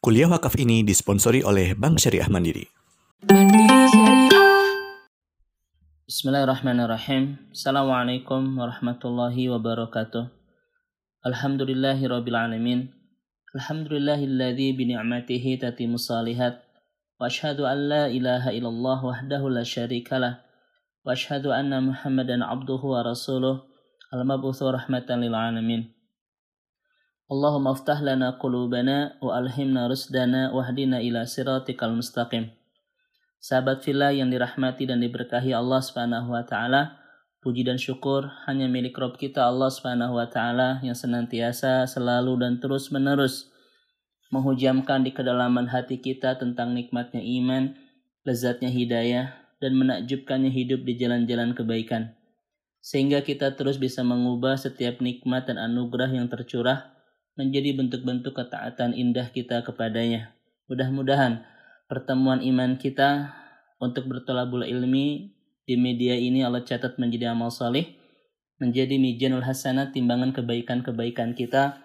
Kuliah wakaf ini disponsori oleh Bank Syariah Mandiri. Bismillahirrahmanirrahim. Assalamualaikum warahmatullahi wabarakatuh. Alhamdulillahi rabbil alamin. Alhamdulillahilladzi bi ni'matihi tatimmu salihat. Wa asyhadu an la ilaha illallah wahdahu la syarikalah. Wa asyhadu anna Muhammadan abduhu wa rasuluh al-mab'utsu rahmatan lil alamin. Allahumma aftah lana qulubana wa alhimna rusdana wahdina ila siratikal mustaqim. Sahabat fillah yang dirahmati dan diberkahi Allah Subhanahu wa taala, puji dan syukur hanya milik Rob kita Allah Subhanahu wa taala yang senantiasa selalu dan terus-menerus menghujamkan di kedalaman hati kita tentang nikmatnya iman, lezatnya hidayah, dan menakjubkannya hidup di jalan-jalan kebaikan. Sehingga kita terus bisa mengubah setiap nikmat dan anugerah yang tercurah menjadi bentuk-bentuk ketaatan indah kita kepadanya. Mudah-mudahan pertemuan iman kita untuk bertolabul ilmi di media ini Allah catat menjadi amal saleh, menjadi mijanul hasanat timbangan kebaikan-kebaikan kita.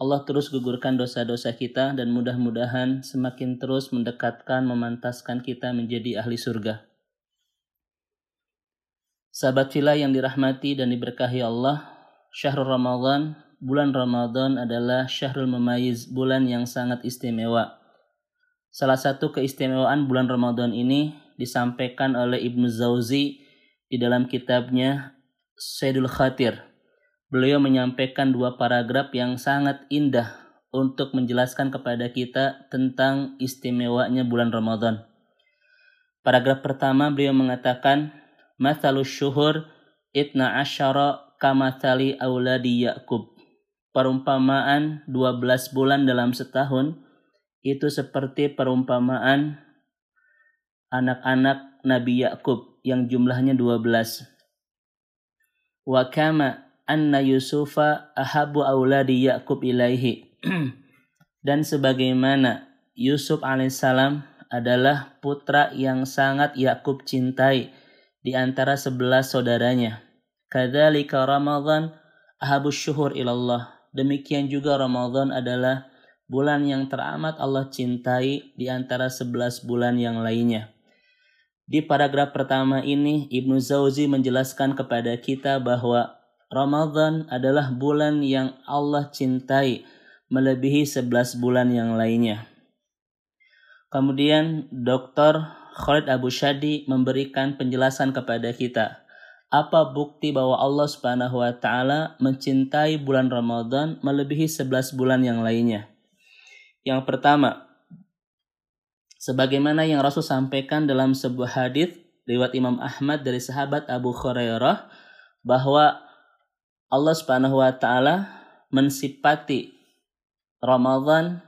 Allah terus gugurkan dosa-dosa kita dan mudah-mudahan semakin terus mendekatkan memantaskan kita menjadi ahli surga. Sahabat filah yang dirahmati dan diberkahi Allah, Syahrul Ramadan bulan Ramadan adalah syahrul memayiz, bulan yang sangat istimewa. Salah satu keistimewaan bulan Ramadan ini disampaikan oleh Ibnu Zauzi di dalam kitabnya Sayyidul Khatir. Beliau menyampaikan dua paragraf yang sangat indah untuk menjelaskan kepada kita tentang istimewanya bulan Ramadan. Paragraf pertama beliau mengatakan, Mathalus syuhur itna asyara kamathali auladi Ya'qub perumpamaan 12 bulan dalam setahun itu seperti perumpamaan anak-anak Nabi Yakub yang jumlahnya 12. Wa kama anna Yusufa ahabu auladi Yakub ilaihi. Dan sebagaimana Yusuf alaihissalam adalah putra yang sangat Yakub cintai di antara sebelas saudaranya. Kadzalika Ramadan ahabu syuhur ilallah Demikian juga Ramadan adalah bulan yang teramat Allah cintai di antara sebelas bulan yang lainnya. Di paragraf pertama ini, Ibnu Zauzi menjelaskan kepada kita bahwa Ramadan adalah bulan yang Allah cintai melebihi sebelas bulan yang lainnya. Kemudian Dr. Khalid Abu Shadi memberikan penjelasan kepada kita apa bukti bahwa Allah Subhanahu wa taala mencintai bulan Ramadan melebihi 11 bulan yang lainnya? Yang pertama, sebagaimana yang Rasul sampaikan dalam sebuah hadis riwayat Imam Ahmad dari sahabat Abu Hurairah bahwa Allah Subhanahu wa taala mensifati Ramadan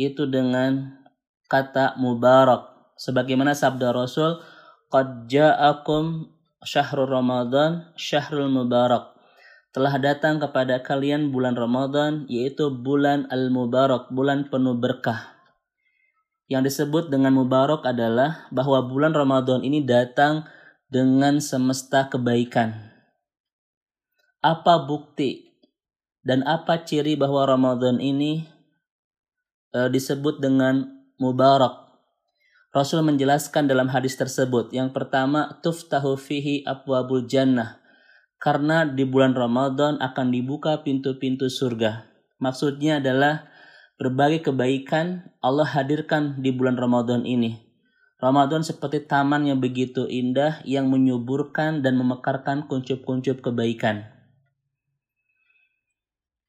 itu dengan kata mubarak sebagaimana sabda Rasul qad ja'akum syahrul Ramadan, syahrul Mubarak. Telah datang kepada kalian bulan Ramadan, yaitu bulan Al-Mubarak, bulan penuh berkah. Yang disebut dengan Mubarak adalah bahwa bulan Ramadan ini datang dengan semesta kebaikan. Apa bukti dan apa ciri bahwa Ramadan ini e, disebut dengan Mubarak? Rasul menjelaskan dalam hadis tersebut. Yang pertama, tuftahu fihi abwabul jannah. Karena di bulan Ramadan akan dibuka pintu-pintu surga. Maksudnya adalah berbagai kebaikan Allah hadirkan di bulan Ramadan ini. Ramadan seperti taman yang begitu indah yang menyuburkan dan memekarkan kuncup-kuncup kebaikan.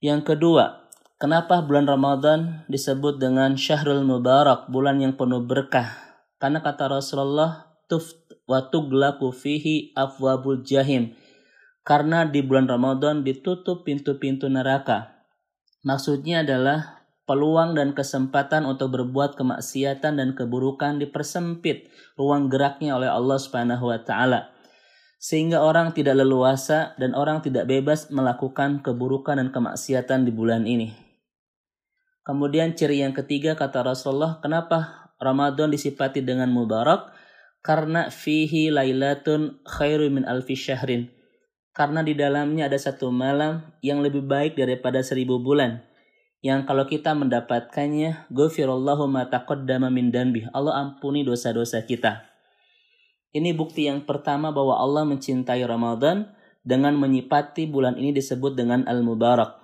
Yang kedua, kenapa bulan Ramadan disebut dengan Syahrul Mubarak, bulan yang penuh berkah? Karena kata Rasulullah, tuf wa tuglaku fihi afwabul jahim. Karena di bulan Ramadan ditutup pintu-pintu neraka. Maksudnya adalah peluang dan kesempatan untuk berbuat kemaksiatan dan keburukan dipersempit ruang geraknya oleh Allah Subhanahu wa taala. Sehingga orang tidak leluasa dan orang tidak bebas melakukan keburukan dan kemaksiatan di bulan ini. Kemudian ciri yang ketiga kata Rasulullah, kenapa Ramadan disifati dengan mubarak karena fihi lailatun khairu min alfi syahrin. Karena di dalamnya ada satu malam yang lebih baik daripada seribu bulan. yang kalau kita mendapatkannya, ghafirallahu ma taqaddama min danbih. Allah ampuni dosa-dosa kita. Ini bukti yang pertama bahwa Allah mencintai Ramadan dengan menyipati bulan ini disebut dengan Al-Mubarak.